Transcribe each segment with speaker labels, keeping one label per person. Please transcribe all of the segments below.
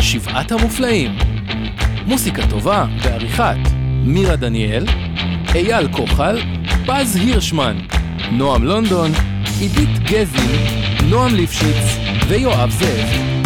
Speaker 1: שבעת המופלאים. מוסיקה טובה ועריכת מירה דניאל, אייל כוחל, פז הירשמן, נועם לונדון, עידית גזי, נועם ליפשיץ ויואב זאב.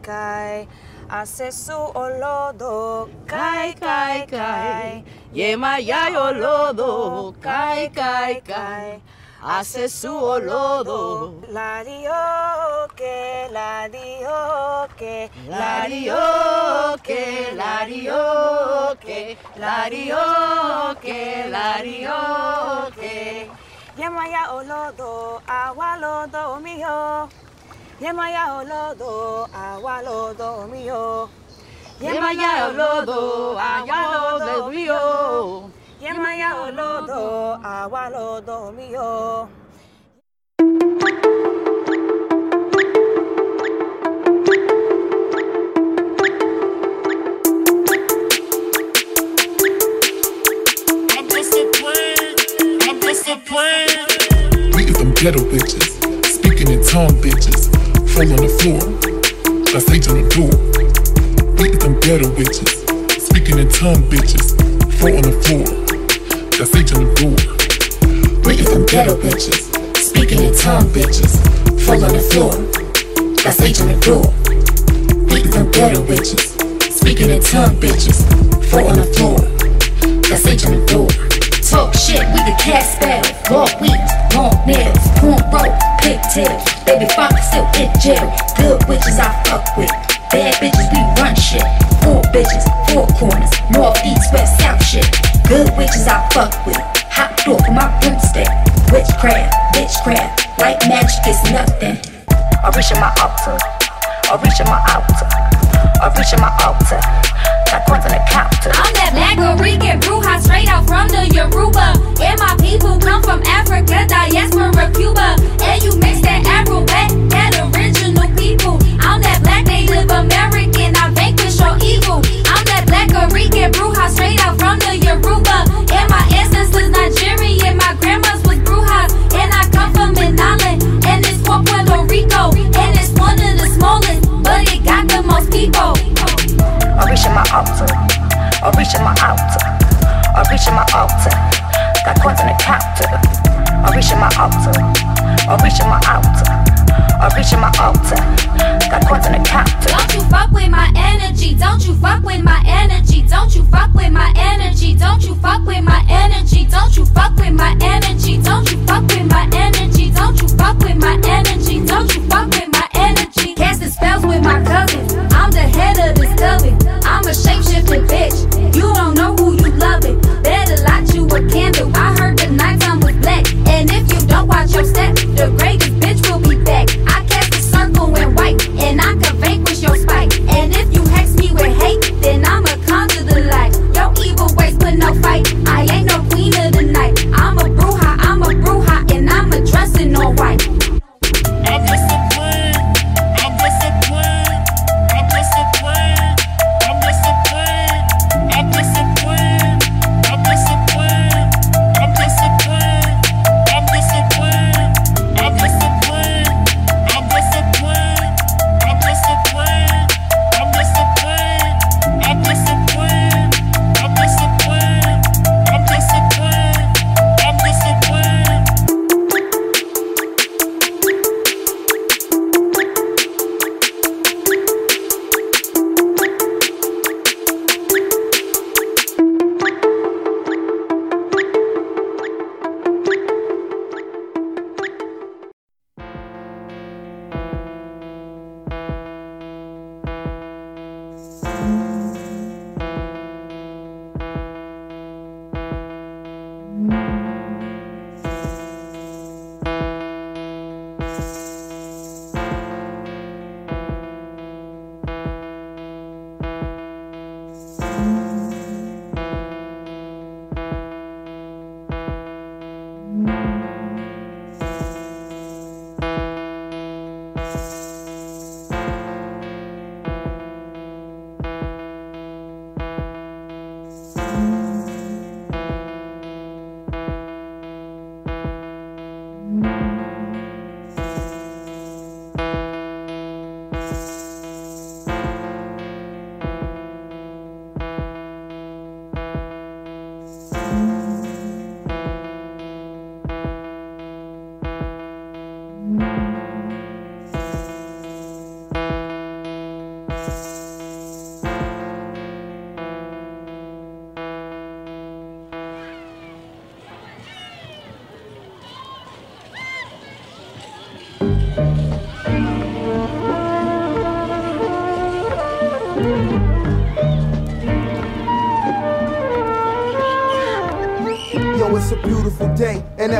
Speaker 2: cae, hace su olodo, cae, cae, cae, yema ya olodo, cae, cae, cae, hace su olodo. La que, la que, la que, la que, la que, la que, yema ya olodo, agua lodo mío. Yemaya olodo, awa lodo mío. Yemaya olodo, awalodo mio. Yemaya olodo, awalodo mio.
Speaker 3: We is them ghetto bitches, speaking in tongue bitches, fall on the floor, that's H on the door. We them ghetto bitches, speaking in tongue bitches, fall on the floor, that's H on the door. We them ghetto bitches, speaking in tongue bitches, fall on the floor, that's H on the door. We them ghetto bitches, speaking in tongue bitches, fall on the floor, that's H on the door.
Speaker 4: Talk shit, we the cast spell. Walk weeds, long nails, cornrow, pigtails. Baby father still in jail. Good witches I fuck with. Bad bitches, we run shit. Four bitches, four corners. North, east, west, south shit. Good witches I fuck with. Hot door for my broomstick. Witchcraft, bitchcraft. White magic is nothing. I reach in my altar. I reach in my altar. I reach in my altar. Coins on the counter.
Speaker 5: I'm that black Rican bruja straight out from the Yoruba. And my people come from Africa,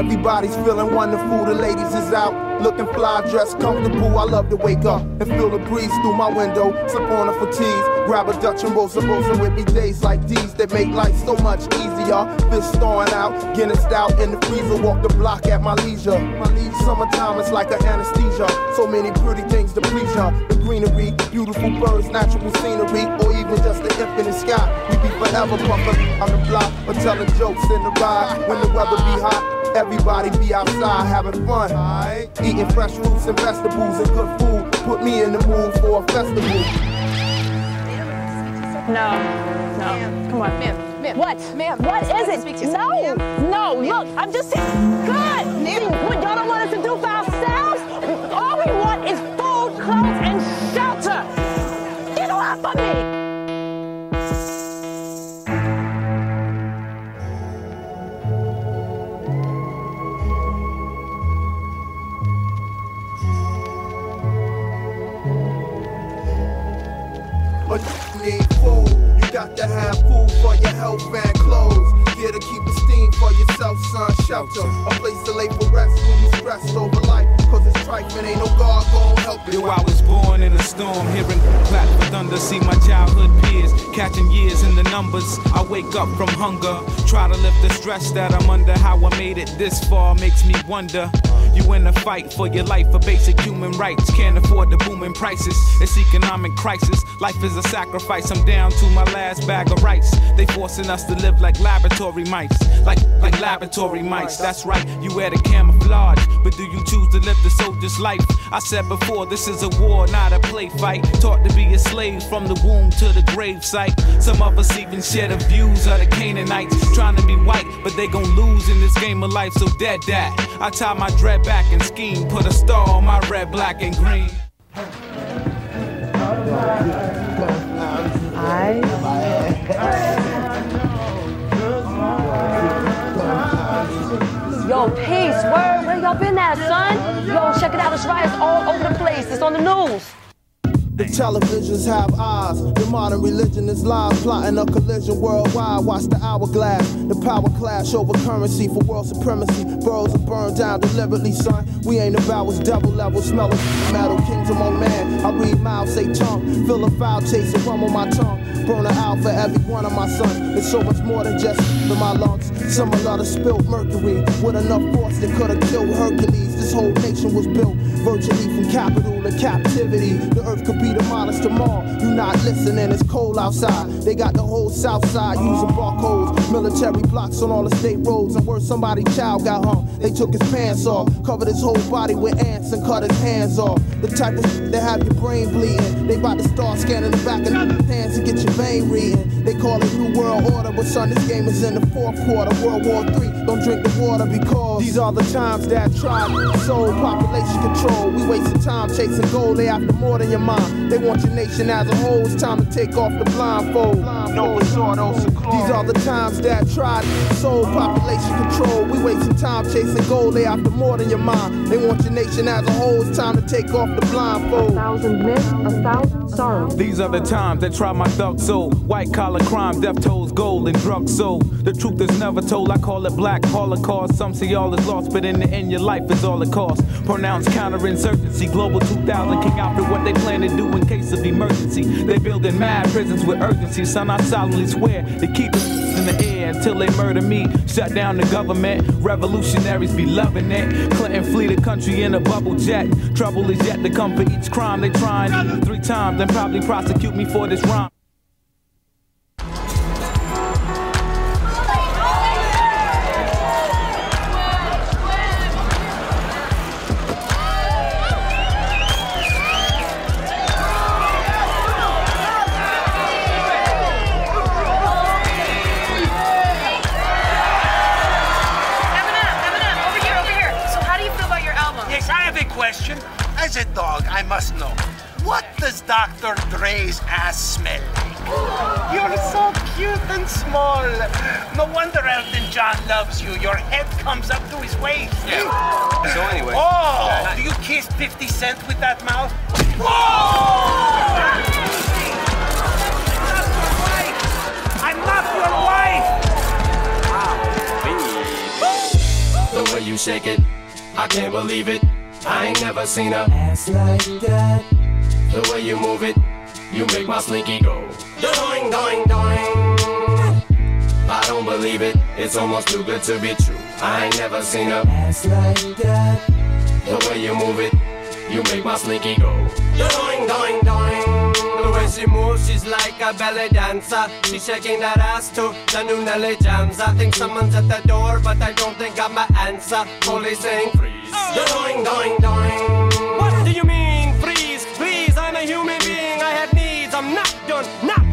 Speaker 6: everybody's feeling wonderful. The ladies is out looking fly, dressed comfortable. I love to wake up and feel the breeze through my window. Slip on a fatigues, grab a Dutch and roll some with me. Days like these that make life so much easier. Fish thawing out, Guinness out in the freezer. Walk the block at my leisure. My leisure. Summertime is like an anesthesia. So many pretty things to please ya. The greenery, beautiful birds, natural scenery, or even just the infinite sky. We be forever pumping on the block or telling jokes in the ride when the weather be hot. Everybody be outside having fun. Eating fresh fruits and vegetables and good food. Put me in the mood for a festival.
Speaker 7: No, no. Come on. Ma'am, ma'am. What? Ma'am. What is it? Speak to no, no. Look, I'm just saying.
Speaker 8: Stress that I'm under. How I made it this far makes me wonder. You in a fight for your life for basic human rights. Can't afford the booming prices. It's economic crisis. Life is a sacrifice. I'm down to my last bag of rice. They forcing us to live like laboratory mice. Like like laboratory mice. That's right. You wear the camouflage, but do you choose to live the soldier's life? I said before, this is a war, not a play fight. Taught to be a slave from the womb to the grave site. Some of us even share the views of the Canaanites. Trying to be white, but they gon' lose in this game of life. So dead that. I tie my dread back and scheme. Put a star on my red, black, and green.
Speaker 7: I. all over the place. It's on the news.
Speaker 6: The televisions have eyes. The modern religion is lies, plotting a collision worldwide. Watch the hourglass. The power clash over currency for world supremacy. Boroughs are burned down deliberately, son. We ain't about what's double level, smelling metal. Kings among oh, man. I read Mao Tse-tung. Feel a foul taste of rum on my tongue. Burn out for every one of my sons. It's so much more than just in my lungs. Similar to spilled mercury. With enough force that could have killed Hercules. This whole nation was built virtually from capital to captivity. The earth could be demolished tomorrow. You not listening, it's cold outside. They got the whole south side using barcodes, military blocks on all the state roads. And where somebody child got hung, they took his pants off, covered his whole body with ants and cut his hands off. The type of that have your brain bleeding. They about to start scanning the back of your hands to get your vein reading. They call it New World Order, but son, this game is in the fourth quarter. World War III, don't drink the water because these are the times that try soul population control. We wasting time chasing gold, they after more than your mind. They want your nation as a whole. It's time to take off the blindfold. No resort, These are the times that tried soul population control. We wasting time chasing gold. They after more than your mind. They want your nation as a whole. It's time to take off the blindfold.
Speaker 7: A thousand men, a thousand sorrows.
Speaker 8: These are the times that try my thug soul. White collar crime, death tolls, gold, and drug soul. The truth is never told. I call it black holocaust. Some say all is lost, but in the end, your life is all it costs. Pronounced counterinsurgency, global 2000, King Alfred, what they plan to do in case of emergency. They building mad prisons with urgency. Son, I solemnly swear to keep it in the air until they murder me. Shut down the government. Revolutionaries be loving it. Clinton flee the country in a bubble jet. Trouble is yet to come for each crime they trying three times and probably prosecute me for this rhyme.
Speaker 9: Dr. Dre's ass smell like? You're so cute and small. No wonder Elton John loves you. Your head comes up to his waist.
Speaker 10: Yeah. So anyway.
Speaker 9: Oh, do you kiss 50 Cent with that mouth? Whoa! I'm not your wife!
Speaker 10: Wow, baby.
Speaker 11: shake it, I can't believe it. I ain't never seen a
Speaker 12: ass like that.
Speaker 11: The way you move it, you make my slinky go. Doing, doing, doing. I don't believe it, it's almost too good to be true. I ain't never seen a
Speaker 12: ass like that.
Speaker 11: The way you move it, you make my slinky go. Doing, doing, doing. The way she moves, she's like a belly dancer. She's shaking that ass to the new Nelly jams. I think someone's at the door, but I don't think I'm my answer. Police saying freeze. Oh. Doing, doing, doing.
Speaker 13: What do you mean, freeze? Please, I'm a human being.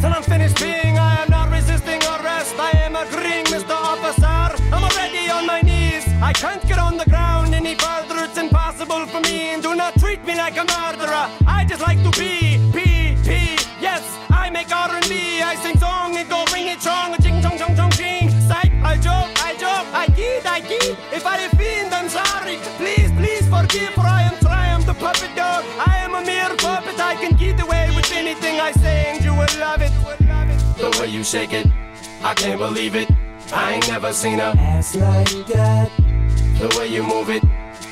Speaker 13: Till I'm finished being. I am not resisting arrest. I am agreeing, Mr. Officer. I'm already on my knees. I can't get on the ground any further. It's impossible for me. And do not treat me like a murderer. I just like to be, be, be. Yes, I make R&B. I sing song and go ring it strong. Ching, chong, chong, chong, ching. Psych, I joke, I joke. I kid, I kid. If I offend, I'm sorry. Please, please forgive, for I am Triumph, the puppet dog. I am a mere puppet. I can get away with anything I say, and you will love
Speaker 11: you shake it, I can't believe it. I ain't never seen a
Speaker 12: ass like that.
Speaker 11: The way you move it,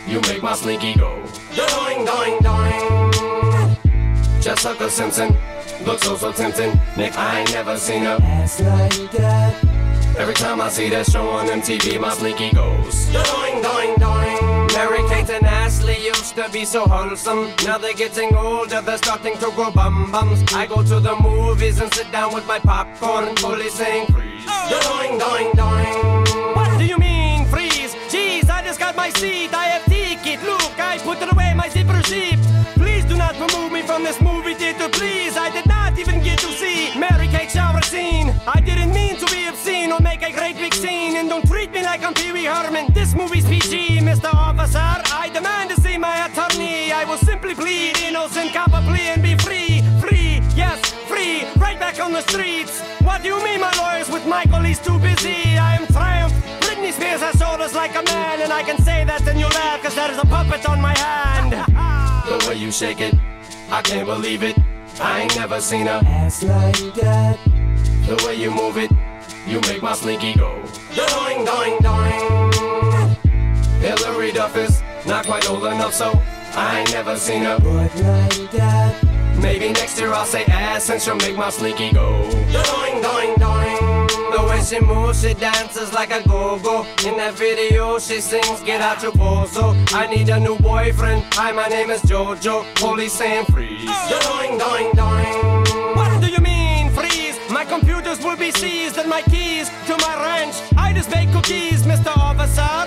Speaker 11: you make my slinky go. Doing, doing, doing. Jessica Simpson, looks so so tempting. Nick, I ain't never seen a
Speaker 12: ass like that.
Speaker 11: Every time I see that show on MTV, my slinky goes. Doing, doing, doing.
Speaker 13: Mary Kate and Ashley used to be so wholesome. Now they're getting older, they're starting to grow bum bums. I go to the movies and sit down with my popcorn, fully saying freeze. Oh.
Speaker 11: Doing, doing, doing.
Speaker 13: What do you mean, freeze? Jeez, I just got my seat, I have ticket. Look, I put away, my zipper zip. Please do not remove me from this movie theater, please. I did not even get to see Mary Kate shower scene. I didn't mean to be obscene or make a great big scene. And don't treat me like I'm Pee Wee Herman. This movie's PG, Mr. Officer. I demand to see my attorney. I will simply plead innocent, cop a plea and be free. Free, yes, free, right back on the streets. What do you mean, my lawyers with Michael? He's too busy. I am triumph. Britney Spears has shoulders like a man, and I can say that and you laugh, cause there is a puppet on my hand.
Speaker 11: The way you shake it, I can't believe it. I ain't never seen a
Speaker 12: ass like that.
Speaker 11: The way you move it, you make my slinky go. Doing, doing, doing. Hilary Duff is not quite old enough, so I ain't never seen a
Speaker 12: butt like that.
Speaker 11: Maybe next year I'll say ass and she'll make my slinky go. Doing, doing, doing.
Speaker 13: The way she moves, she dances like a go-go. In that video, she sings, get out your bozo. I need a new boyfriend. Hi, my name is Jojo. Police saying freeze.
Speaker 11: Doing, doing, doing.
Speaker 13: What do you mean, freeze? My computers will be seized and my keys to my ranch. I just bake cookies, Mr. Officer.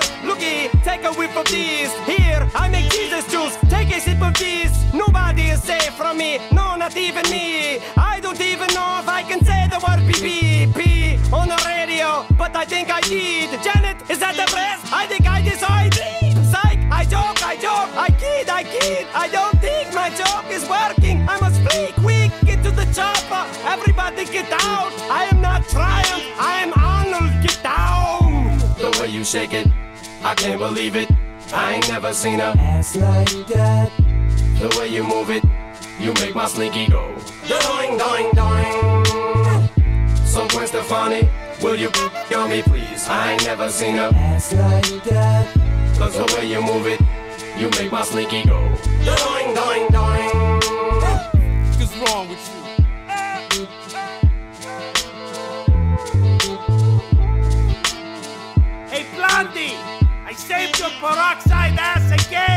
Speaker 13: Take a whiff of these. Here, I make Jesus juice. Take a sip of these. Nobody is safe from me. No, not even me. I don't even know if I can say the word pee on the radio, but I think I did. Janet, is that the press? I think I decided. Psych, I joke, I joke, I kid, I kid. I don't think my joke is working. I must flee quick, get to the chopper. Everybody get out. I am not trying. I am Arnold. Get down.
Speaker 11: The way you shake it, I can't believe it. I ain't never seen a
Speaker 12: ass like that.
Speaker 11: The way you move it, you make my slinky go. Doing, doing, doing. So Gwen Stefani, will you on me please? I ain't never seen a
Speaker 12: ass like that.
Speaker 11: Cause the way you move it, you make my slinky go. Doing, doing, doing.
Speaker 14: What's wrong with you?
Speaker 9: Saved your peroxide ass again.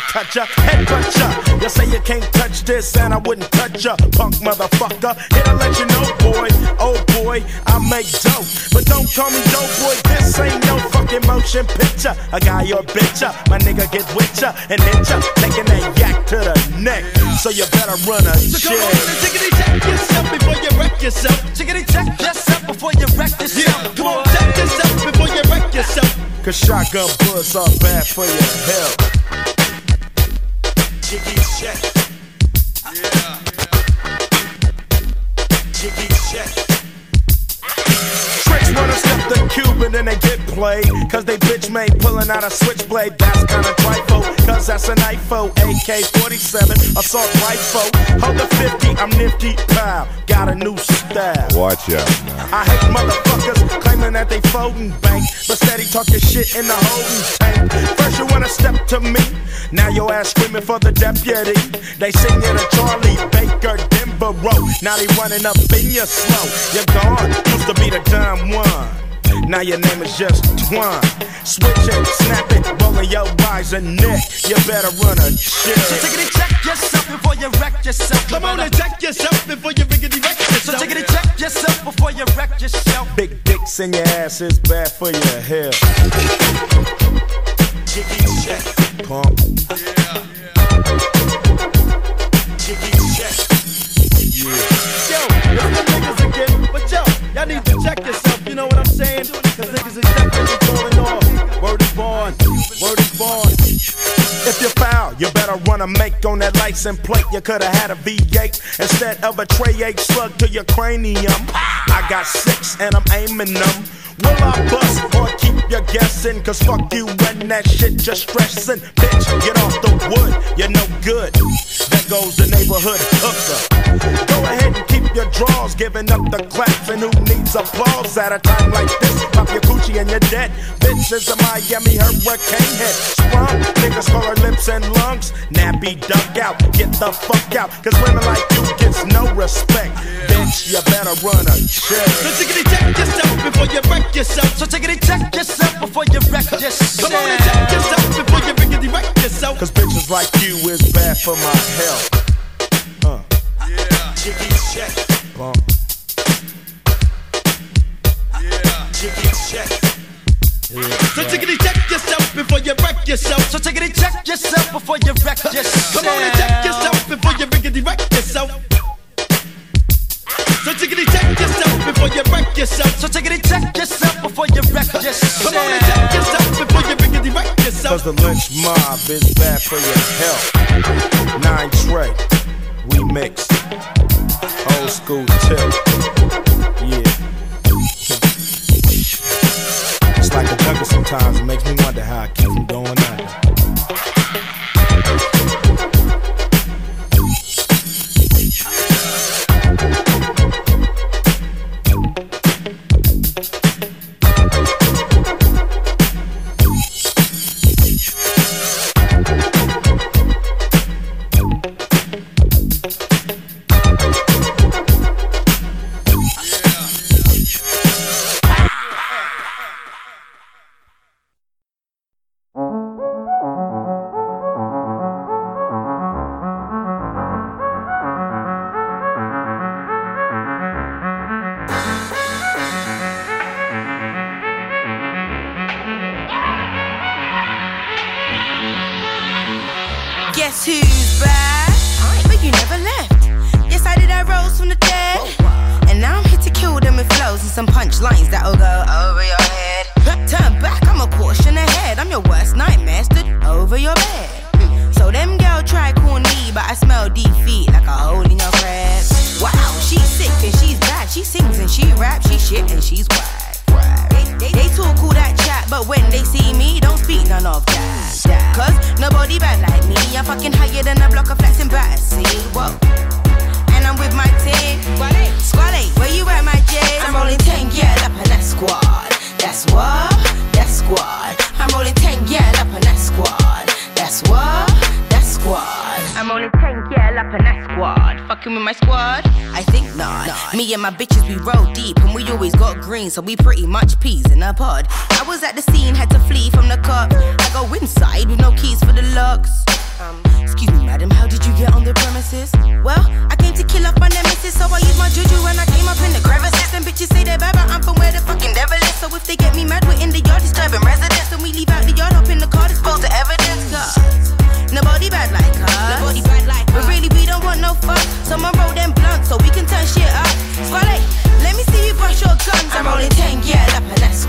Speaker 15: I'll cut ya, head cut ya. You say you can't touch this, and I wouldn't touch ya, punk motherfucker. Here to let you know, boy, oh boy, I make dope. But don't call me dope boy, this ain't no fucking motion picture. A guy or bitch, ya, my nigga get with ya and hit ya, taking that yak to the neck. So you better run a
Speaker 16: So come on and tickety check yourself before you wreck yourself. Tickety check yourself before you wreck yourself. Yeah, come on, check yourself before you wreck yourself.
Speaker 15: Cause shotgun bullets are bad for your health.
Speaker 16: Jiggy check. Yeah. Jiggy check.
Speaker 15: Tricks wanna step the cube and they played. Cause they bitch made pulling out a switchblade. That's kinda trifle. Cause that's an IFO. AK 47, assault rifle. Hold the 50, I'm nifty. Pow, got a new style.
Speaker 17: Watch out now.
Speaker 15: I hate motherfuckers claiming that they folding bank, but steady talking shit in the holding tank. First you wanna step to me, now your ass screaming for the deputy. They sing you to Charlie Baker, Denver Road. Now they running up in your slow. You're gone, used to be the dumb one. Now your name is just Twine. Switch it, snap it, rolling your eyes and neck. You better run a shit.
Speaker 16: So take it and check yourself before you wreck yourself. Come on and check yourself before you riggedy wreck yourself. So take it and check yourself before you wreck yourself.
Speaker 15: Big dicks in your ass is bad for your health.
Speaker 16: Jiggy check.
Speaker 15: Pump.
Speaker 16: Jiggy check. Yo, it's the niggas again. But yo, y'all need to check yourself,
Speaker 15: If you foul, you better run a make on that license plate. You coulda had a V8 instead of a tray 8 slug to your cranium. I got six and I'm aiming them. Will I bust or keep you guessing? Cause fuck you and that shit just stressing. Bitch, get off the wood, you're no good. There goes the neighborhood hooker. Go ahead and keep your drawers, giving up the claps. And who needs applause at a time like this? Pop your coochie and you're dead. Bitch is a Miami hurricane head. Sprung, niggas call her lips and lungs. Nappy duck out, get the fuck out. Cause women like you gets no respect. Bitch, you better run a check.
Speaker 16: So tickety check yourself before you wreck yourself. So tickety check yourself before you wreck yourself. Come on and check yourself before you riggedy wreck yourself.
Speaker 15: Cause bitches like you is bad for my health. Uh,
Speaker 16: Yeah. Jiggy check.
Speaker 15: bump.
Speaker 16: Yeah. Jiggy check. So tickety check yourself before you wreck yourself. So tickety check yourself before you wreck yourself. Come on and check yourself before you riggedy wreck yourself. Tickety check yourself before you wreck yourself. So tickety check yourself before you wreck yourself. Come on and check yourself before you wreck yourself.
Speaker 15: Cause the lynch mob is bad for your health. Nine Trey, remix. Old school tip. Yeah. It's like a jungle sometimes. It makes me wonder how I keep from going under.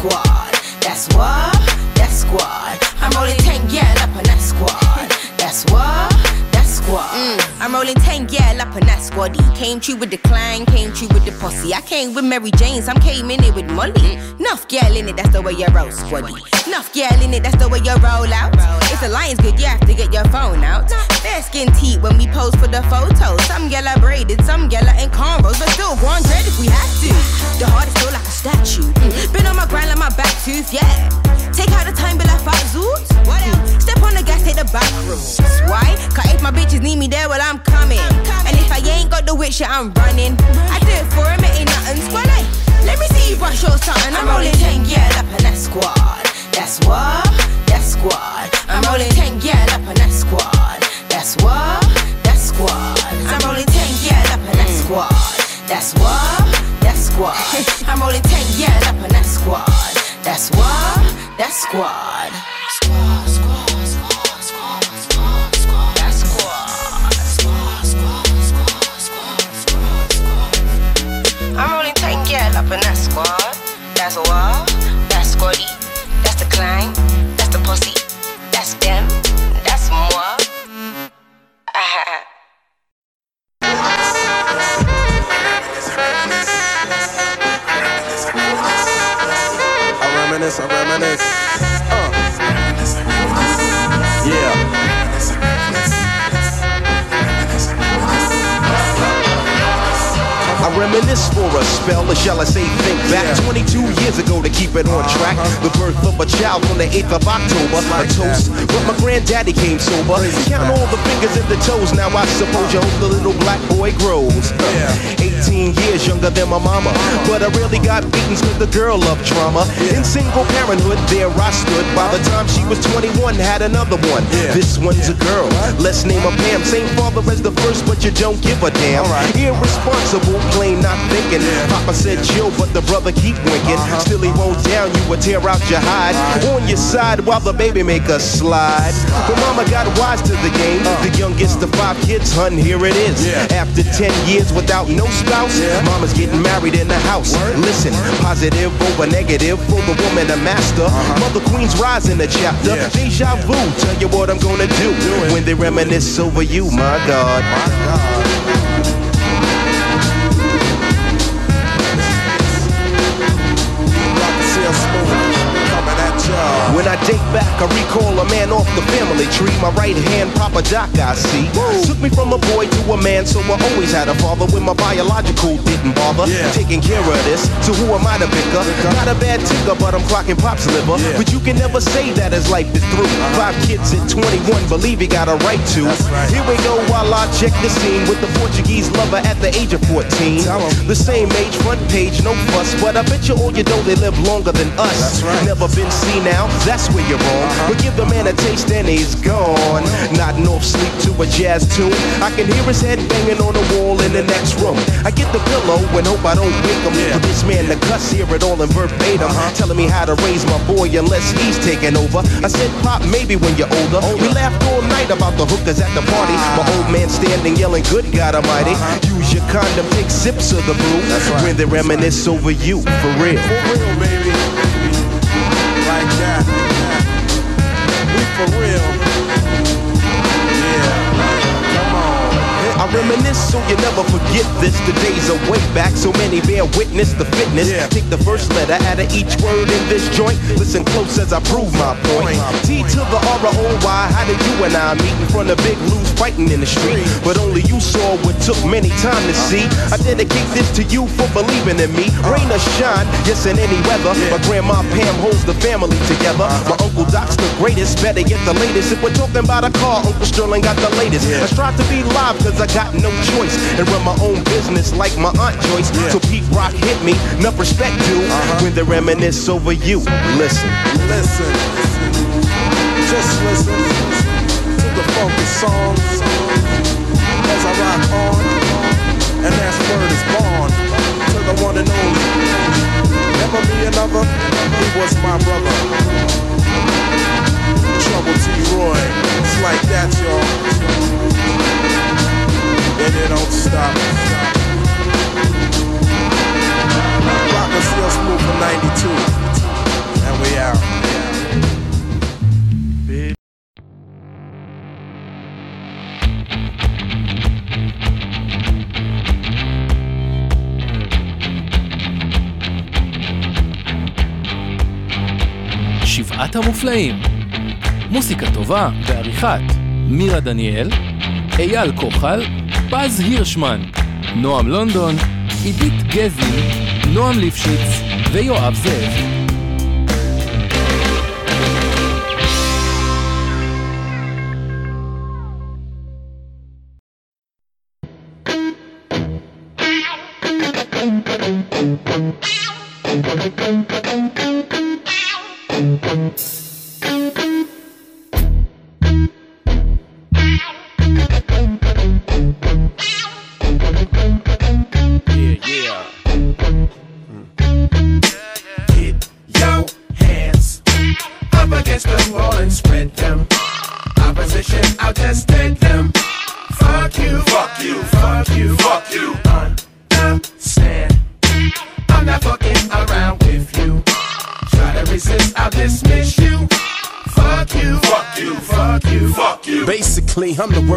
Speaker 18: Squad. That's what, I'm 10, yeah, in that
Speaker 19: squaddy. Came true with the clan, came true with the posse. I came with Mary Jane's, I'm came in it with Molly. Nuff girl in it, that's the way you roll, squaddy. Nuff girl in it, that's the way you roll out. If the line's good, you have to get your phone out. Fair skin teeth when we pose for the photos. Some girl are braided, some girl are in cornrows, but still go on dread if we have to. The heart is still like a statue. Been on my grind like my back tooth, yeah. Take out the time, be like five zoots. What else? Step on the gas, take the back roads. Why? Cause if my bitches need me there, well, I'm coming. And if I ain't got the wit shit, I'm running. I do it for him, it ain't nothing. Squad, like, let me see you brush your something. I'm rolling 10, yeah, up in that squad. That's what, that squad. I'm rolling 10, yeah, up in that squad. That's what, that squad. I'm rolling 10, yeah, up in that squad. That's what, that squad. I'm rolling 10, yeah, up in that squad. That's what, that. Squad, squad, squad, That's what, that squaddy. That's the climb, that's the pussy, that's them, that's moi.
Speaker 20: I reminisce, I reminisce.
Speaker 21: I reminisce for a spell, or shall I say think back 22 years ago to keep it on track. The birth of a child on the 8th of October, a toast. But my granddaddy came sober. Count all the fingers and the toes, now I suppose you hope the little black boy grows. 18 years younger than my mama, but I really got beaten cause the girl loved drama. In single parenthood, there I stood. By the time she was 21, had another one. This one's a girl, let's name her Pam. Same father as the first, but you don't give a damn. Irresponsible, plain not thinking. Papa said chill, but the brother keep winking. Still he won't down you or tear out your hide. On your side while the baby make a slide. But mama got wise to the game. The youngest of five kids, hun, here it is. After 10 years without no spouse, mama's getting married in the house. Listen, positive over negative for the woman, a master. Mother Queen's rise in the chapter. Deja vu, tell you what I'm gonna do when they reminisce over you, my God. When I date back, I recall a man off the family tree. My right hand, Papa Doc, I see. Took me from a boy to a man, so I always had a father when my biological didn't bother. Taking care of this, so who am I to pick up? Not a bad ticker, but I'm clocking Pop's liver. But you can never say that as life is through. Five kids at 21, believe he got a right to. Here we go while I check the scene with the Portuguese lover at the age of 14. The same age, front page, no fuss, but I bet you all you know they live longer than us. Never been seen now, that's where you're wrong. Uh-huh. But give the man a taste and he's gone. Nodding off sleep to a jazz tune. I can hear his head banging on the wall in the next room. I get the pillow and hope I don't wake him. But this man, the cuss, hear it all in verbatim. Uh-huh. Telling me how to raise my boy unless he's taking over. I said, Pop, maybe when you're older. We laughed all night about the hookers at the party. Ah. My old man standing yelling, Good God Almighty. Uh-huh. Use your condom, take sips of the brew. When they reminisce over you, for real.
Speaker 20: For real, baby. For real.
Speaker 21: Reminisce so you never forget this. The days are way back, so many bear witness the fitness. Take the first letter out of each word in this joint. Listen close as I prove my point. T to the R O Y. How did you and I meet in front of Big Lou's fighting in the street? But only you saw what took many time to see. I dedicate this to you for believing in me. Uh-huh. Rain or shine, yes in any weather. My grandma Pam holds the family together. Uh-huh. My uncle Doc's the greatest, better get the latest. If we're talking about a car, Uncle Sterling got the latest. I strive to be live cause I got got no choice and run my own business like my Aunt Joyce. So Pete Rock hit me, enough respect due uh-huh. when they reminisce over you. Listen.
Speaker 20: Listen. Just listen to the funky song as I rock on. And that's word is born to the one and only. Never be another, he was my brother. Trouble T. Roy, it's like that, y'all. And it don't stop. Rocker still smooth for 92. And we out.
Speaker 11: שבעת המופלאים. מוסיקה טובה בעריכת מירה דניאל, אייל כוחל, פז הירשמן, נועם לונדון, עידית גזי, נועם ליפשיץ ויואב זאב.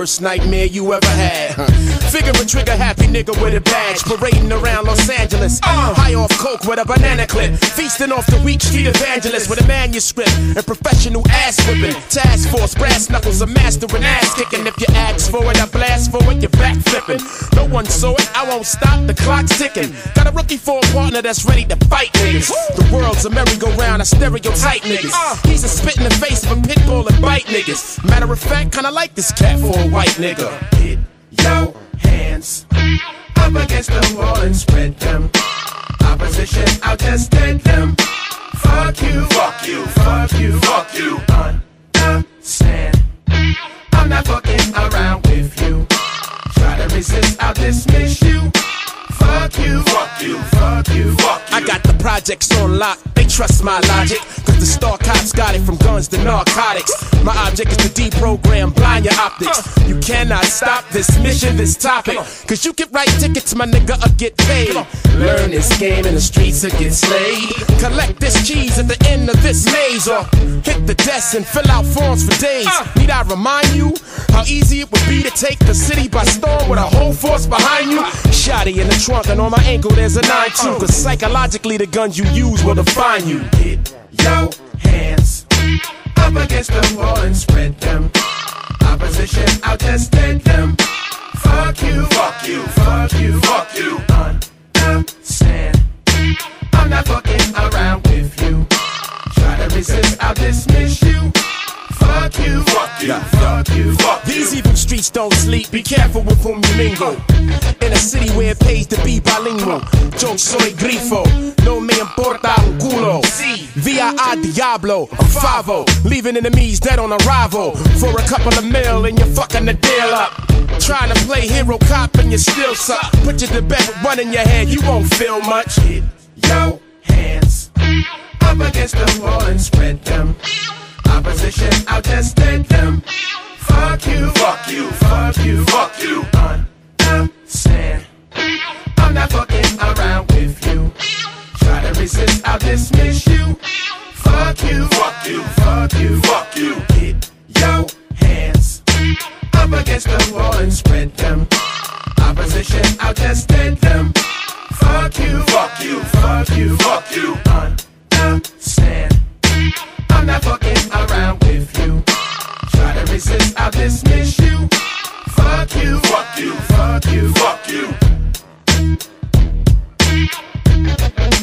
Speaker 12: Worst nightmare you ever had. Figure a trigger happy nigga with a badge, parading around Los Angeles. Uh. High off coke with a banana clip, feasting off the weak street evangelist with a manuscript and professional ass whipping. Task force, brass knuckles, a master in ass kicking. If you ask for it, I blast for it, you're back flipping. No one saw it, I won't stop, the clock's ticking. Got a rookie for a partner that's ready to fight niggas. The world's a merry-go-round, I stereotype niggas. Uh. He's a spit in the face of a pit bull and bite niggas. Matter of fact, kinda like this cat for a white nigga. Hit your hands up against the wall and spread them. Opposition, I'll just dead them. Fuck you, fuck you, fuck you, fuck you. Understand? I'm not fucking around with you. Try to resist, I'll dismiss you. Fuck you, fuck you, fuck you, fuck you. I got the projects on lock, they trust my logic. Cause the star cops got it from guns to narcotics. My object is to deprogram blind your optics. Uh. You cannot stop this mission, this topic. Cause you get write tickets, my nigga, or get paid. Learn this game in the streets or get slayed. Collect this cheese at the end of this maze. Or hit the desk and fill out forms for days. Uh. Need I remind you how easy it would be to take the city by storm with a whole force behind you? Uh. Shotty in the trunk trunk and on my ankle there's a 9-2 Cause psychologically the guns you use will define you. Hit your hands up against the wall and spread them. Opposition, I'll dead them. Fuck you, fuck you, fuck you, fuck you. Understand. I'm not fucking around with you. Try to resist, I'll dismiss you. Fuck you, fuck you, fuck you, fuck. These evil streets don't sleep. Be careful with whom you mingle. In a city where it pays to be bilingual. Yo soy grifo, no me importa un culo. Via a diablo, I'm favo. Leaving enemies dead on arrival. For a couple of mil and you're fucking the deal up. Trying to play hero cop and you still suck. Put you to bed with one in your head, you won't feel much. Yo hands up against the wall and spread them opposition, I'll just take them. Fuck you, fuck you, fuck you, fuck you. Understand? I'm not fucking around with you. Try to resist, I'll dismiss you. Fuck you, fuck you, fuck you, fuck you. Get your hands up against the wall and spread them. Opposition, I'll just take them. Fuck you, fuck you, fuck you, fuck you. Understand? I'm not fucking around with you. Try to resist, I'll dismiss you. Fuck you, fuck you, fuck you, fuck you. Yeah, yeah.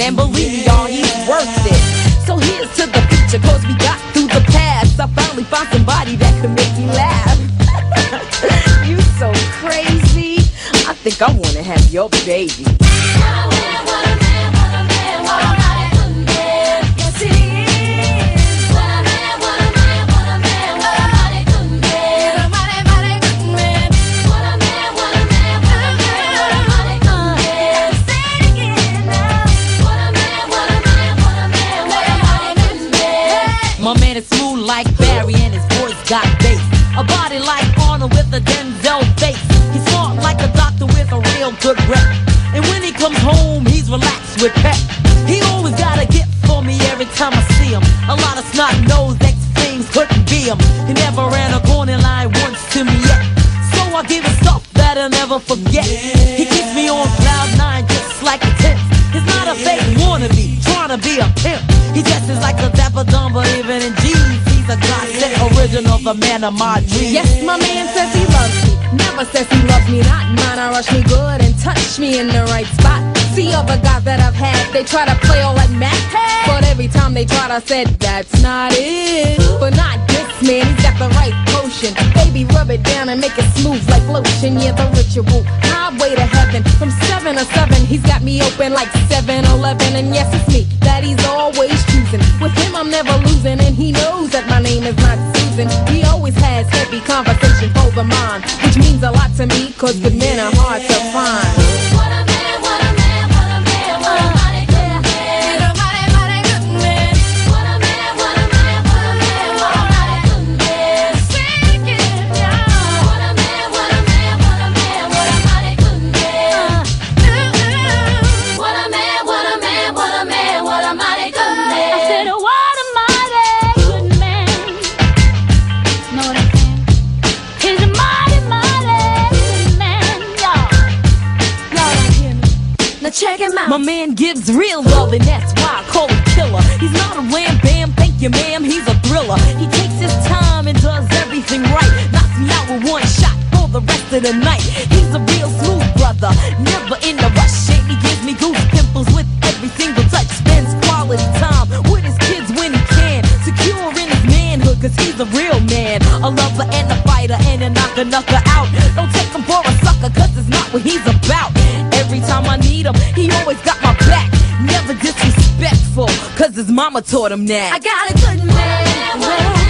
Speaker 22: Who with. He always got a gift for me every time I see him. A lot of snot nose ex things couldn't be him. He never ran a corner line once to me yet. So I give him stuff that I'll never forget. He keeps me on cloud nine just like a tip. He's not a fake wannabe, trying to be a pimp. He dresses like a dapper dumb, but even in jeans, he's a godsend original, the man of my dreams.
Speaker 23: Yes, my man says he loves me. Never says he loves me not. Mine, I rush me good and touch me in the right spot. See other guys that I've had, they try to play all that Mac. But every time they tried, I said, that's not it. But not this man, he's got the right potion. Baby, rub it down and make it smooth like lotion. Yeah, the ritual. Highway to heaven. From 7 to 7, he's got me open like 7 Eleven. And yes, it's me that he's always choosing. With him, I'm never losing. And he knows that my name is not Susan. He always has heavy conversation over mine, which means a lot to me, cause good men are hard to find. Gives real love, and that's why I call him killer. He's not a ram bam, thank you, ma'am. He's a thriller. He takes his time and does everything right. Knocks me out with one shot for the rest of the night. He's a real smooth brother, never in a rush. Shake he gives me goose pimples with every single touch. Spends quality time with his kids when he can. Secure in his manhood, cause he's a real man. A lover and a fighter and a knocker, knocker out. Don't take him for a sucker, cause it's not what he's about. Every time I need him, he always got his mama taught him that.
Speaker 5: I got a good man.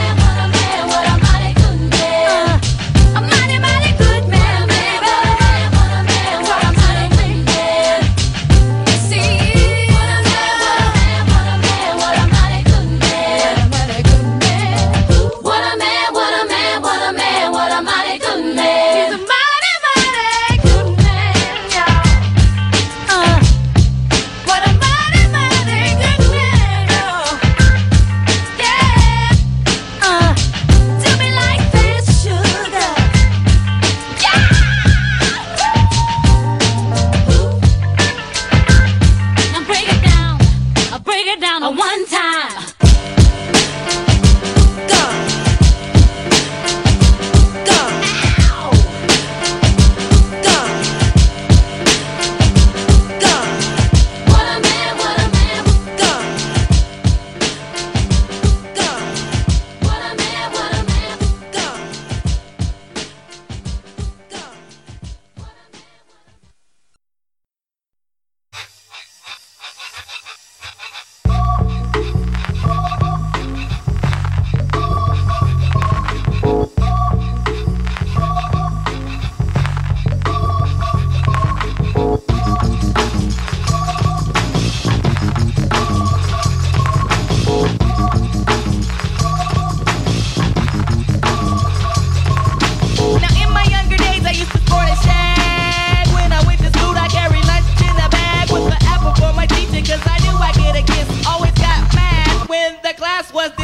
Speaker 8: después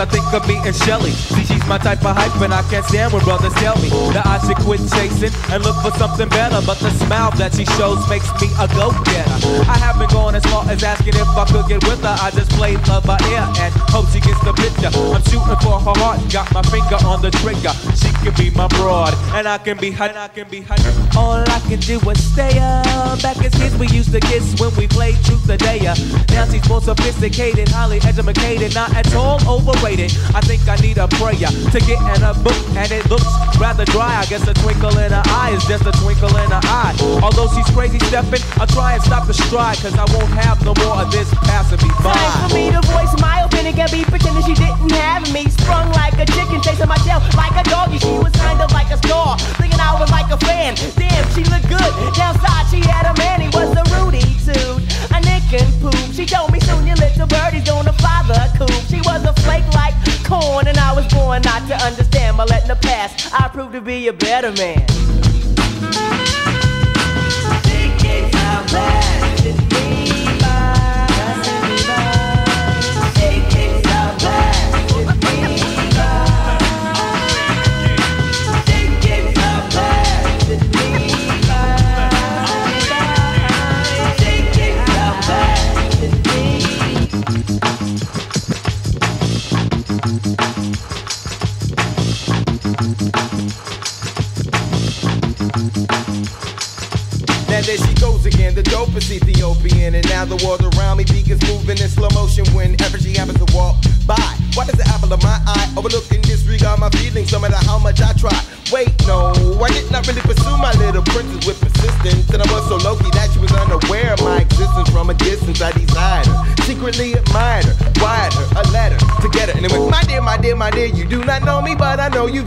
Speaker 8: I think of me and Shelly. See, she's my type of hype, and I can't stand when brothers tell me that I should quit chasing and look for something better. But the smile that she shows makes me a go-getter. I haven't gone as far as asking if I could get with her. I just play love by ear and hope she gets the picture. I'm shooting for her heart, got my finger on the trigger. She can be my broad, and I can be hot. I can be hot. All I can do is stay up. Back as kids, we used to kiss when we played truth or dare. Now she's more sophisticated, highly educated, not at all overrated. I think I need a prayer to get in a book, and it looks rather dry. I guess a twinkle in her eye is just a twinkle in her eye. Although she's crazy stepping, I'll try and stop the stride, cause I won't have no more of this passing me by.
Speaker 16: Time for me to voice my opinion and be pretending she didn't have me. Sprung like a chicken, chasing my tail like a doggy. She was kind of like a star, thinking I was like a fan. Damn, she looked good. Downside, she had a man, he was a Rudy dude. And poop. She told me soon your little birdie's gonna fly the coop. She was a flake like corn, and I was born not to understand. But letting the past, I proved to be a better man.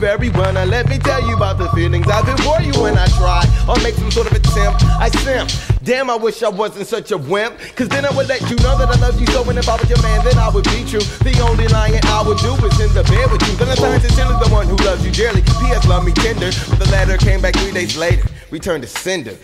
Speaker 6: Very well. Now let me tell you about the feelings I've been for you when I try or make some sort of attempt. I simp. Damn, I wish I wasn't such a wimp. Cause then I would let you know that I love you so. And if I was your man, then I would be true. The only lying I would do is in the bed with you. Then I signed to Tilly, the one who loves you dearly. P.S. Love me tender. But the letter came back three days later. Returned to sender.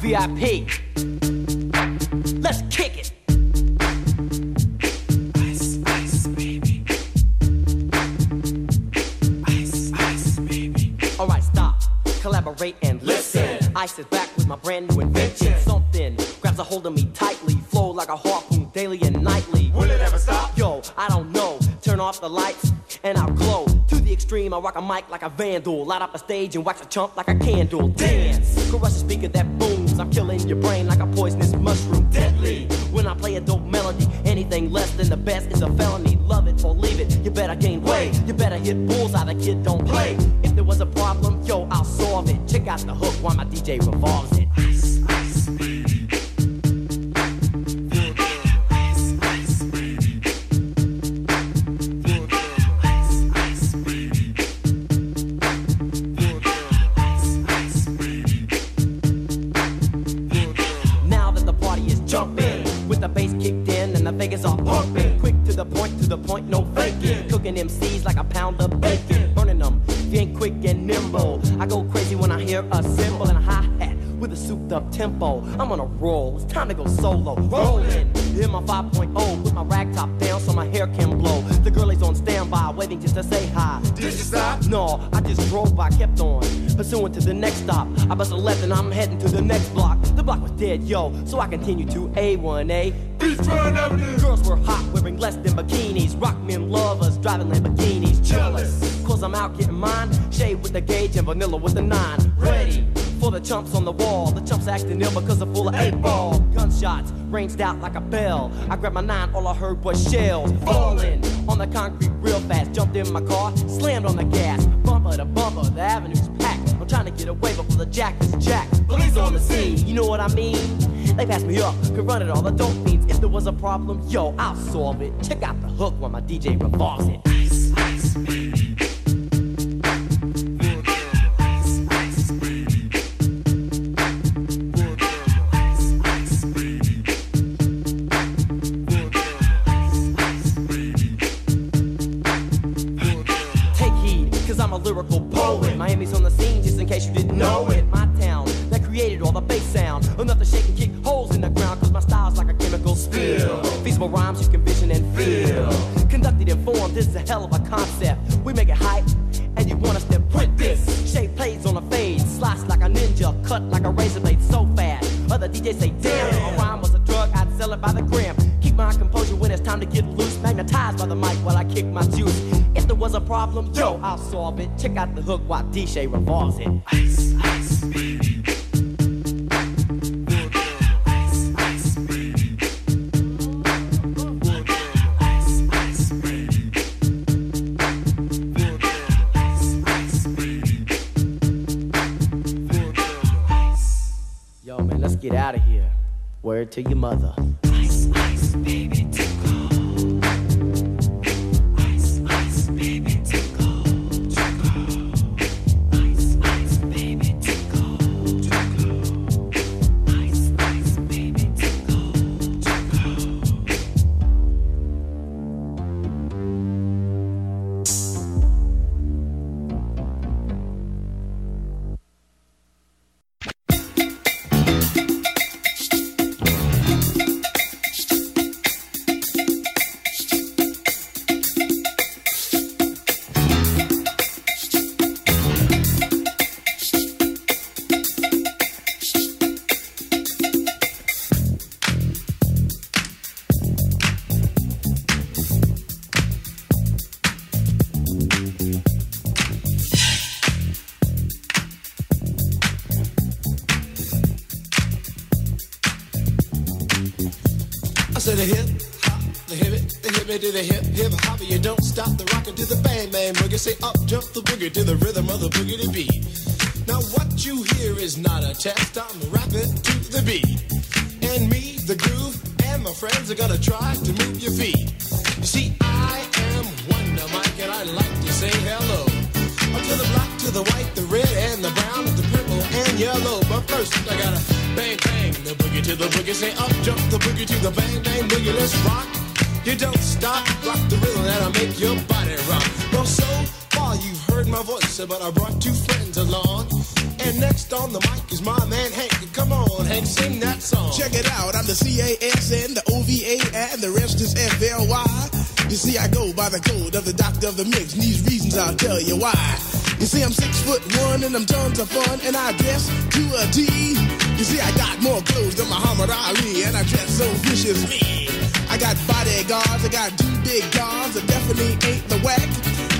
Speaker 16: VIP. Let's kick it. Ice, ice, baby. Ice, ice, baby. Alright, stop. Collaborate and listen. Ice is back with my brand new invention. Something grabs a hold of me tightly. Flow like a harpoon daily and nightly. Will it ever stop? Yo, I don't know. Turn off the lights and I'll glow. To the extreme, I rock a mic like a vandal. Light up a stage and wax a chump like a candle. Dance! Crush a speaker that booms. I'm killing your brain like a poisonous mushroom. Deadly! When I play a dope melody, anything less than the best is a felony. Love it or leave it, you better gain weight. You better hit bullseye, the kid don't play. If there was a problem, yo, I'll solve it. Check out the hook while my DJ revolves it. So I continue to A1A.
Speaker 24: Beachfront Avenue.
Speaker 16: Girls were hot, wearing less than bikinis. Rock men lovers, driving Lamborghinis. Jealous, cause I'm out getting mine. Shade with the gauge and vanilla with the nine. Ready for the chumps on the wall. The chumps acting ill because they're full of eight ball. Gunshots ranged out like a bell. I grabbed my nine, all I heard was shells falling on the concrete real fast. Jumped in my car, slammed on the gas. Bumper to bumper, the avenue's packed. I'm trying to get away before the jack is jacked. Police on the scene, you know what I mean? They passed me up, could run it all, the dope fiends. If there was a problem, yo, I'll solve it. Check out the hook while my DJ revolves it. DJ revolves it.
Speaker 12: The hip hop, the hip it, the hip it to the hip hip hop. You don't stop the rockin' to the bang bang boogie. Say up jump the boogie to the rhythm of the boogie to beat. Now what you hear is not a test. I'm rapping to the beat, and me, the groove, and my friends are gonna try to move your feet. You see, I am Wonder Mike, and I like to say hello. Up to the black, to the white, the red, and the brown, the purple, and yellow. But first, I gotta bang bang the boogie to the boogie. Say up jump the boogie to the bang bang boogie. Let's rock. You don't stop, rock the rhythm that'll make your body rock. Well, so far you've heard my voice, but I brought two friends along. And next on the mic is my man Hank. Come on, Hank, sing that song.
Speaker 25: Check it out, I'm the C-A-S-N, the O-V-A, and the rest is F-L-Y. You see, I go by the code of the doctor of the mix, and these reasons I'll tell you why. You see, I'm six foot one, and I'm tons of fun, and I guess to a T. You see, I got more clothes than Muhammad Ali, and I dress so viciously. I got bodyguards, I got two big guns, that definitely ain't the whack.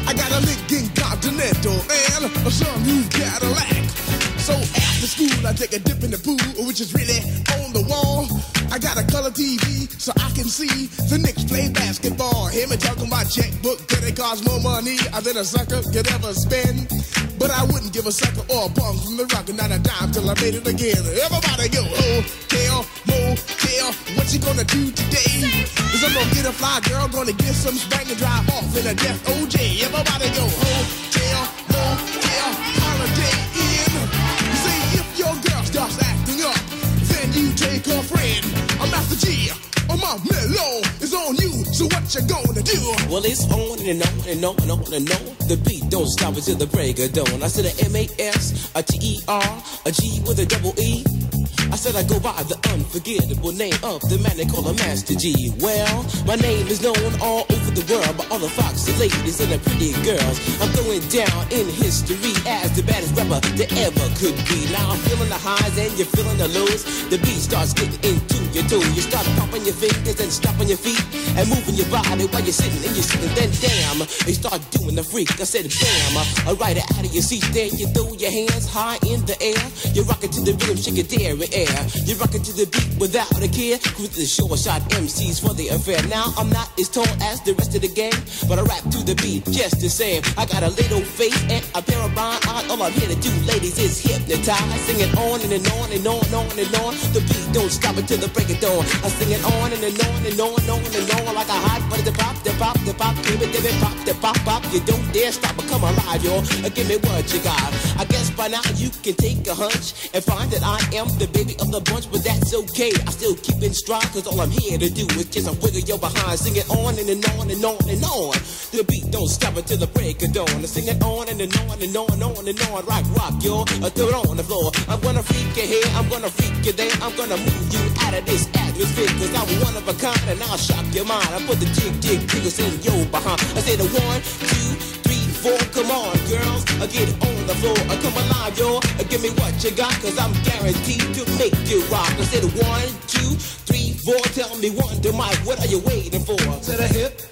Speaker 25: I got a Lincoln Continental and a new Cadillac. So after school, I take a dip in the pool, which is really on the wall. I got a color TV so I can see the Knicks play basketball. Him and talking about checkbook, that it costs more money than a sucker could ever spend. But I wouldn't give a sucker or a bum from the rock, and not a dime till I made it again. Everybody go, oh, hotel, motel, what you gonna do today? Cause I'm gonna get a fly girl, gonna get some spank and drive off in a death OJ. Everybody go, hotel, motel, holiday in. You see, if your girl starts acting up, then you take her friend. I'm Master G, or my mellow is on you, so what you gonna do?
Speaker 12: Well, it's on and on and on and on and on. The beat don't stop until the break of dawn. I said a M A S, a T E R, a G with a double E. I said I go by the unforgettable name of the man they call a Master G. Well, my name is known all over the world by all the foxy ladies and the pretty girls. I'm going down in history as the baddest rapper that ever could be. Now I'm feeling the highs and you're feeling the lows. The beat starts getting into your toe. You start popping your fingers and stomping your feet and moving your body while you're sitting and you're sitting. Then damn, they start doing the freak. I said bam, I ride it out of your seat. Then you throw your hands high in the air. You rock it to the rhythm, shake it dairy air. You rock it to the beat without a care. Cruise the short shot MCs for the affair. Now I'm not as tall as the rest of the gang, but I rap to the beat just the same. I got a little face and a pair of rhyme eyes. All I'm here to do, ladies, is hypnotize. Sing it on and, and on and on and on and on. The beat don't stop until the break of dawn. I sing it on and, and on and on and on and on like a hot butter. The pop, the pop, the pop, give it, give it, pop, the pop, pop. You don't dare stop or come alive, yo. Uh, give me what you got. I guess by now you can take a hunch and find that I am the baby of the bunch, but that's okay. I still keep in stride, cause all I'm here to do is just a wiggle your behind. Sing it on and, and on and on and on. The beat don't stop until the break of dawn. I sing it on and, and on and on and on and on. Rock, rock. I throw it on the floor. I'm gonna freak you here, I'm gonna freak you there. I'm gonna move you out of this atmosphere, cause I'm one of a kind and I'll shock your mind. I put the jig, jig, jiggles in your behind. I say the one, two, Come on, girls, I get on the floor. I come alive, yo. Uh, give me what you got, cause I'm guaranteed to make you rock. I said one, two, three, four. Tell me one to Mike, what are you waiting for? To the hip,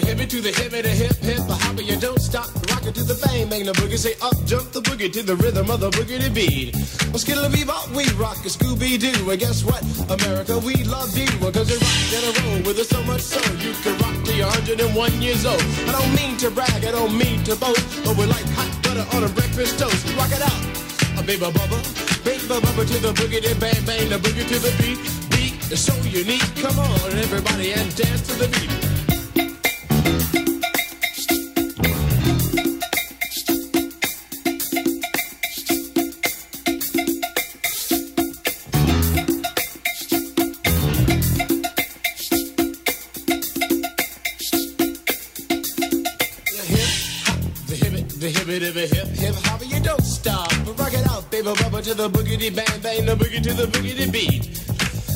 Speaker 12: the hippie to the hippie, the hip, hip, the hopper, you don't stop. Rock it to the bang, bang the boogie, say up, jump the boogie to the rhythm of the boogie to beat. Well, skittle bebop, we rock a Scooby Doo. And guess what? America, we love you. Cause you rock and a roll with us so much so you can rock till you're 101 years old. I don't mean to brag, I don't mean to boast, but we're like hot butter on a breakfast toast. Rock it out, a baby bubba, baby bubba to the boogie, then bang bang the boogie to the beat. Beat is so unique. Come on, everybody, and dance to the beat. Hip, the hip, hip, hip hop, you don't stop. But rock it out, baby, bubba to the boogity bang bang, the boogie to the boogity beat.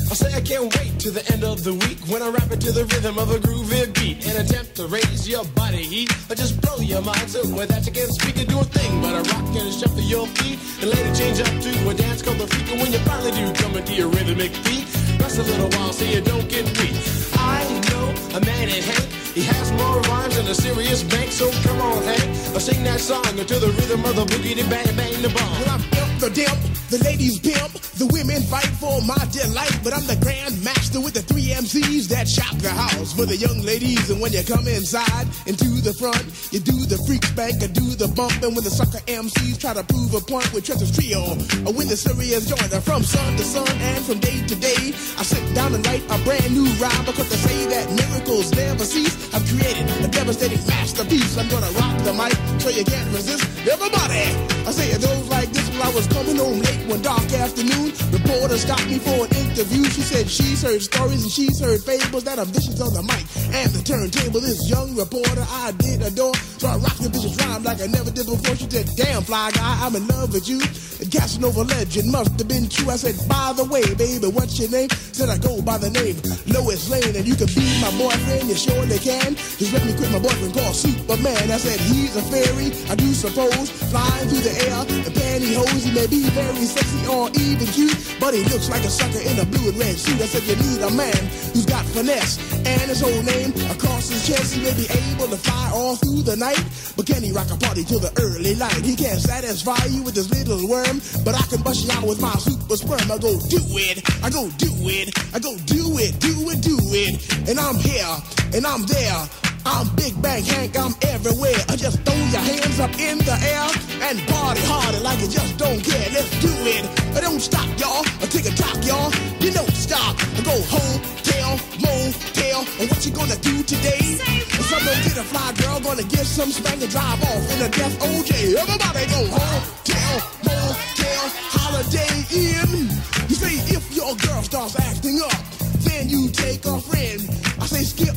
Speaker 12: I say I can't wait to the end of the week when I rap it to the rhythm of a groovy beat and attempt to raise your body heat or just blow your mind so with that you can't speak and do a thing but a rock and shuffle your feet and it change up to a dance called the freak and when you finally do come into your rhythmic beat rest a little while so you don't get weak. I know a man in Hank he has more rhymes than a serious bank, so come on, Hank. I sing that song until the rhythm of the boogie, the bang, bang, the bomb.
Speaker 6: Well, I'm imp, the dimp, the ladies pimp, the women fight for my delight. But I'm the grand master with the three MCs that shop the house for the young ladies. And when you come inside and to the front, you do the freak spank or do the bump. And when the sucker MCs try to prove a point with Treasure's trio, or when the serious joiner from sun to sun and from day to day, I sit down and write a brand new rhyme because they say that miracles never cease. I've created a devastating masterpiece. I'm gonna rock the mic so you can't resist. Everybody, I say this. I was coming home late one dark afternoon, reporter stopped me for an interview. She said she's heard stories and she's heard fables that are vicious on the mic and the turntable. This young reporter I did adore, so I rocked the vicious rhyme like I never did before. She said, "Damn fly guy, I'm in love with you." The Casanova legend must have been true. I said, "By the way, baby, what's your name?" Said I go by the name Lois Lane, and you can be my boyfriend. You surely can. Just let me quit my boyfriend called Superman. I said he's a fairy, I do suppose, flying through the air in pantyhose. He may be very sexy or even cute, but he looks like a sucker in a blue and red suit. I said you need a man who's got finesse and his whole name across his chest. He may be able to fly all through the night, but can he rock a party till the early light? He can't satisfy you with his little worm, but I can bust you out with my super sperm. I go do it, I go do it, I go do it, do it, do it, and I'm here and I'm there. I'm Big Bang Hank, I'm everywhere. I just throw your hands up in the air and party harder like you just don't care. Let's do it. I don't stop, y'all. I take a talk, y'all. You don't stop. I go home, tell, motel. And what you gonna do today? If I'm gonna get a fly girl, gonna get some spank and drive off in a death OJ. Everybody go home, tell, motel, holiday in. You say if your girl starts acting up, then you take a friend. I say skip,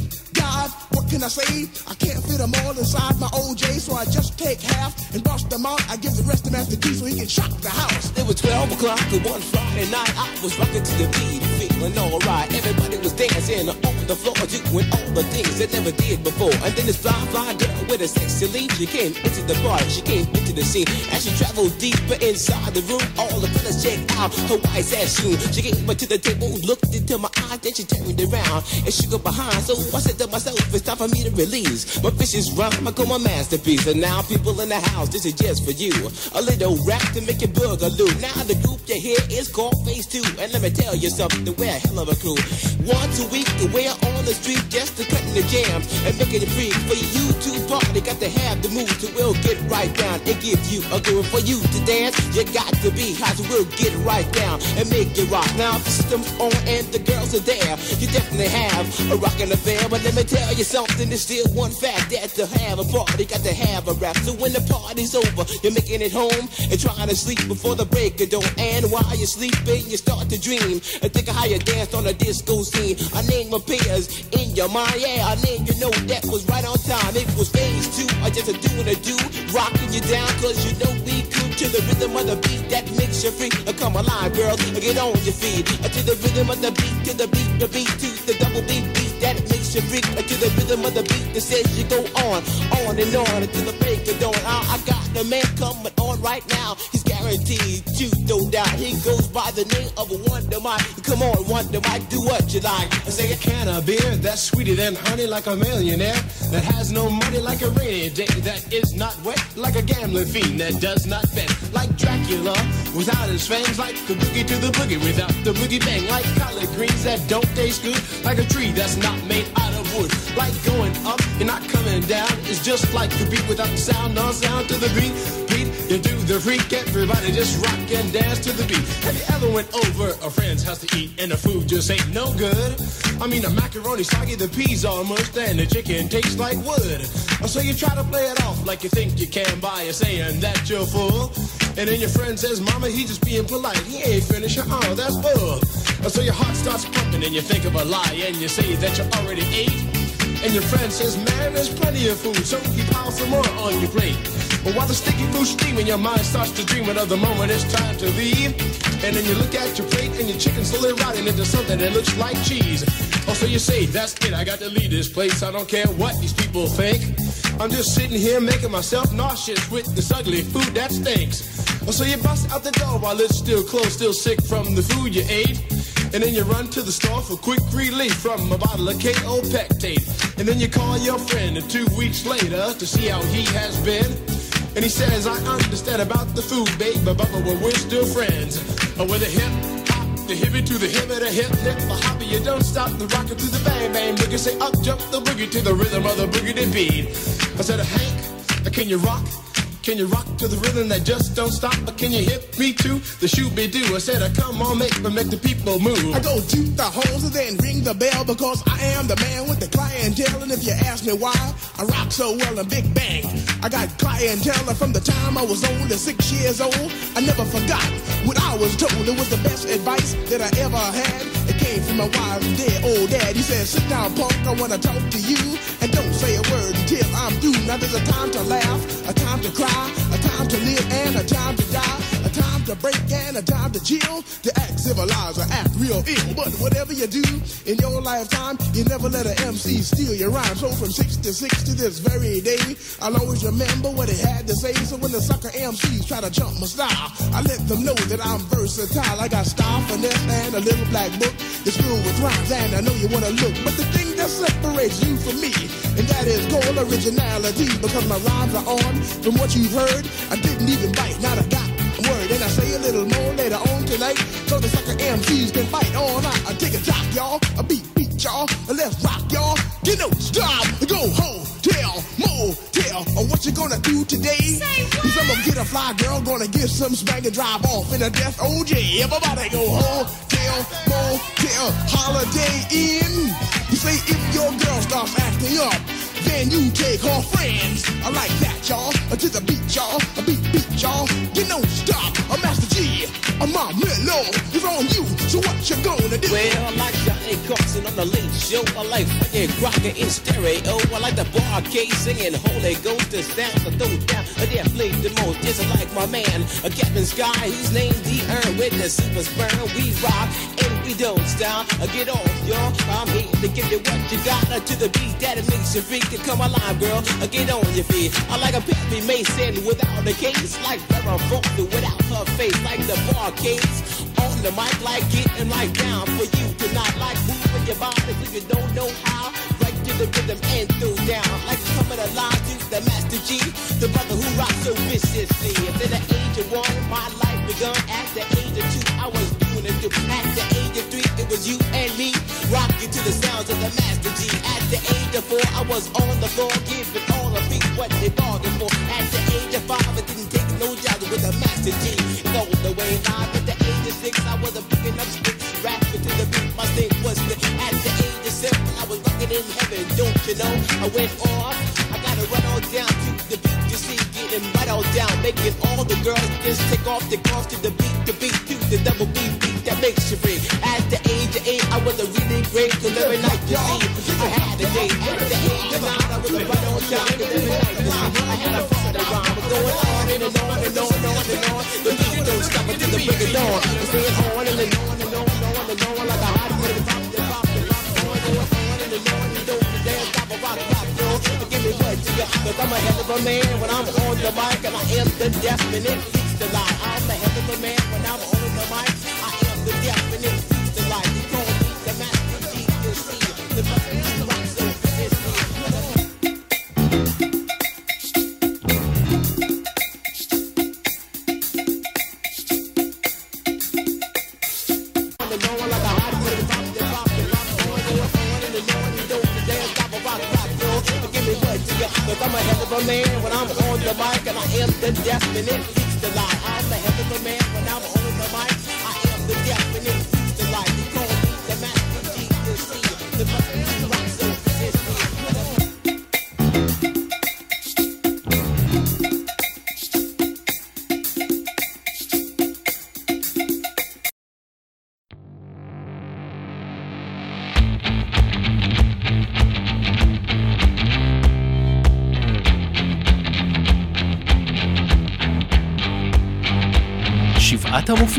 Speaker 6: dive, what can I say? I can't fit them all inside my OJ, so I just take half and bust them out. I give the rest to Master Gee so he can shock the house.
Speaker 26: It was 12 o'clock and one Friday night. I was rocking to the beat, alright. Everybody was dancing on the floor, doing all the things they never did before. And then this fly, fly girl with a sexy lead, she came into the bar, she came into the scene. As she traveled deeper inside the room, all the fellas checked out her white ass shoe. She came up to the table, looked into my eyes, then she turned around and shook her behind. So I said to myself, it's time for me to release my vicious rhyme. I call my masterpiece. And now, people in the house, this is just for you. A little rap to make you boogaloo. Now, the group you hear is called Phase 2. And let me tell you something, a hell of a crew. Once a week, we're on the street just to cut in the jam and making it free for you to party. Got to have the mood to we'll get right down and give you a groove for you to dance. You got to be hot, so we'll get right down and make it rock. Now, the system's on and the girls are there, you definitely have a rockin' affair. But let me tell you something, there's still one fact that to have a party, got to have a rap. So when the party's over, you're making it home and trying to sleep before the break of dawn. And while you're sleeping, you start to dream and think of how you danced on a disco scene. I name appears in your mind, yeah, I name you know that was right on time. It was phase two, I just a doing a do, rocking you down, cause you know we could to the rhythm of the beat that makes you free. Uh, Come alive, girls, get on your feet. To the rhythm of the beat, to the beat, the beat, to the double beat, beat that makes you freak. To the rhythm of the beat that says you go on, on and on until the break of dawn. I, I got the man coming on right now. He's guaranteed to no doubt. He goes by the name of a Wonder Mike. Come on, Wonder Mike, do what you like.
Speaker 12: I say a can of beer that's sweeter than honey, like a millionaire that has no money, like a rainy day that is not wet, like a gambling fiend that does not bet, like Dracula without his fangs, like the boogie to the boogie without the boogie bang, like collard greens that don't taste good, like a tree that's not made out of wood, like going up and not coming down. It's just like the beat without the sound, no sound to the beat. Beat, you do the freak, everybody just rock and dance to the beat. Have you ever went over a friend's house to eat and the food just ain't no good? I mean, the macaroni soggy, the peas mushed, and the chicken tastes like wood. Oh, so you try to play it off like you think you can by saying that you're full. And then your friend says, Mama, he just being polite. He ain't finished. Oh, uh, that's bull. So your heart starts pumping and you think of a lie and you say that you already ate. And your friend says, man, there's plenty of food, so he piles some more on your plate. But while the sticky food's steaming, your mind starts to dream of the moment it's time to leave. And then you look at your plate and your chicken's slowly rotting into something that looks like cheese. Oh, so you say, that's it, I got to leave this place. I don't care what these people think. I'm just sitting here making myself nauseous with this ugly food that stinks. Oh, so you bust out the door while it's still closed, still sick from the food you ate. And then you run to the store for quick relief from a bottle of Kaopectate. And then you call your friend and two weeks later to see how he has been. And he says, I understand about the food, babe, but, but but we're still friends. Oh, with a hip the hippie to the hip of the hip hip, the hoppy, you don't stop the rocket to the bang bang boogie. Say up jump the boogie to the rhythm of the boogie beat. I said, Hank, can you rock? Can you rock to the rhythm that just don't stop? But can you hit me too? The shoe be do. I said, I come on, make me make the people move.
Speaker 6: I go toot the holes and then ring the bell because I am the man with the clientele. And if you ask me why I rock so well in Big Bank, I got clientele from the time I was only six years old. I never forgot what I was told. It was the best advice that I ever had. It came from my wife's dead old dad. He said, sit down, punk, I wanna talk to you. And don't say a word until I'm through. Now there's a time to laugh, a time to cry, a time to live and a time to die, time to break and a time to chill, to act civilized or act real ill. But whatever you do in your lifetime, you never let an MC steal your rhyme. So from 66 to this very day, I'll always remember what he had to say. So when the sucker MCs try to jump my style, I let them know that I'm versatile. I got style, finesse, and a little black book. It's filled with rhymes, and I know you wanna look. But the thing that separates you from me, and that is gold originality, because my rhymes are on from what you've heard. I didn't even bite, not a got tonight, so the sucker MCs can fight all night. I take a drop, y'all, a beat, beat, y'all, and let's rock, y'all. Get no stop, go home, tell, motel, or what you gonna do today? Say what? Cause I'm gonna get a fly girl, gonna get some spank and drive off in a death oh, OJ. Everybody go home, tell, motel, Holiday Inn. You say if your girl starts acting up, then you take her friends. I like that, y'all. Uh, to the beat, y'all. A beat, beat, y'all. You know, stop. A Master G. my mellow is on you. So what you gonna do?
Speaker 26: Well, I like Johnny Carson on the late show. I like Frankie Crocker in stereo. I like the Bar-Kays singing Holy Ghost. The sound of those down. I dare the most. Just like my man, a Captain Sky, whose name's the Earn with the super sperm. We rock and we don't stop. Uh, Get off, y'all. I'm here to give you what you got uh, to the beat that it makes you freak. Come alive, girl. Uh, Get on your feet. I like a Perry Mason without a case. Like Farrah Fawcett without her face. Like the barcades on the mic. Like getting like down for you to not like moving your body so you don't know how. Right to the rhythm and through down. Like coming alive to the Master Gee. The brother who rocks so viciously. At the age of one, my life begun. At the age of two, I was doing it. too. At the age of three, it was you and me. Rocking to the sounds of the Master Gee. At the age of four, I was on the floor. Giving all the beat what they bargained for. At the age of five, I didn't take no jobs with the Master Gee. All the way live. At the age of six, I was a picking up sticks. Rapping to the beat, my thing was the. At the age of seven, I was rocking in heaven. Don't you know? I went off. I gotta run all down to the beat. You see, getting right all down, making all the girls just take off the girls to the beat, the beat to the double beat beat that makes you free. At the age of eight, I was a really great, cause every night you see, I had break of dawn. We're staying on and on and on and on and on like a hot plate. Pop, pop, pop, on and on and on and on. The dance top of rock, rock, roll. Give me what you got, cause I'm a hell of a man when I'm on the mic and I am the definite beats the lie. I'm a hell of a man when I'm on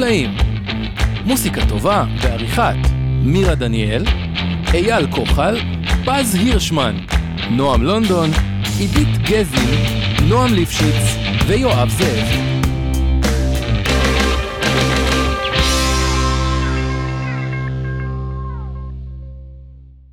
Speaker 1: המופלאים. מוסיקה טובה ועריכת מירה דניאל, אייל כוחל, פז הירשמן, נועם לונדון, עידית גזי, נועם ליפשיץ ויואב זאב.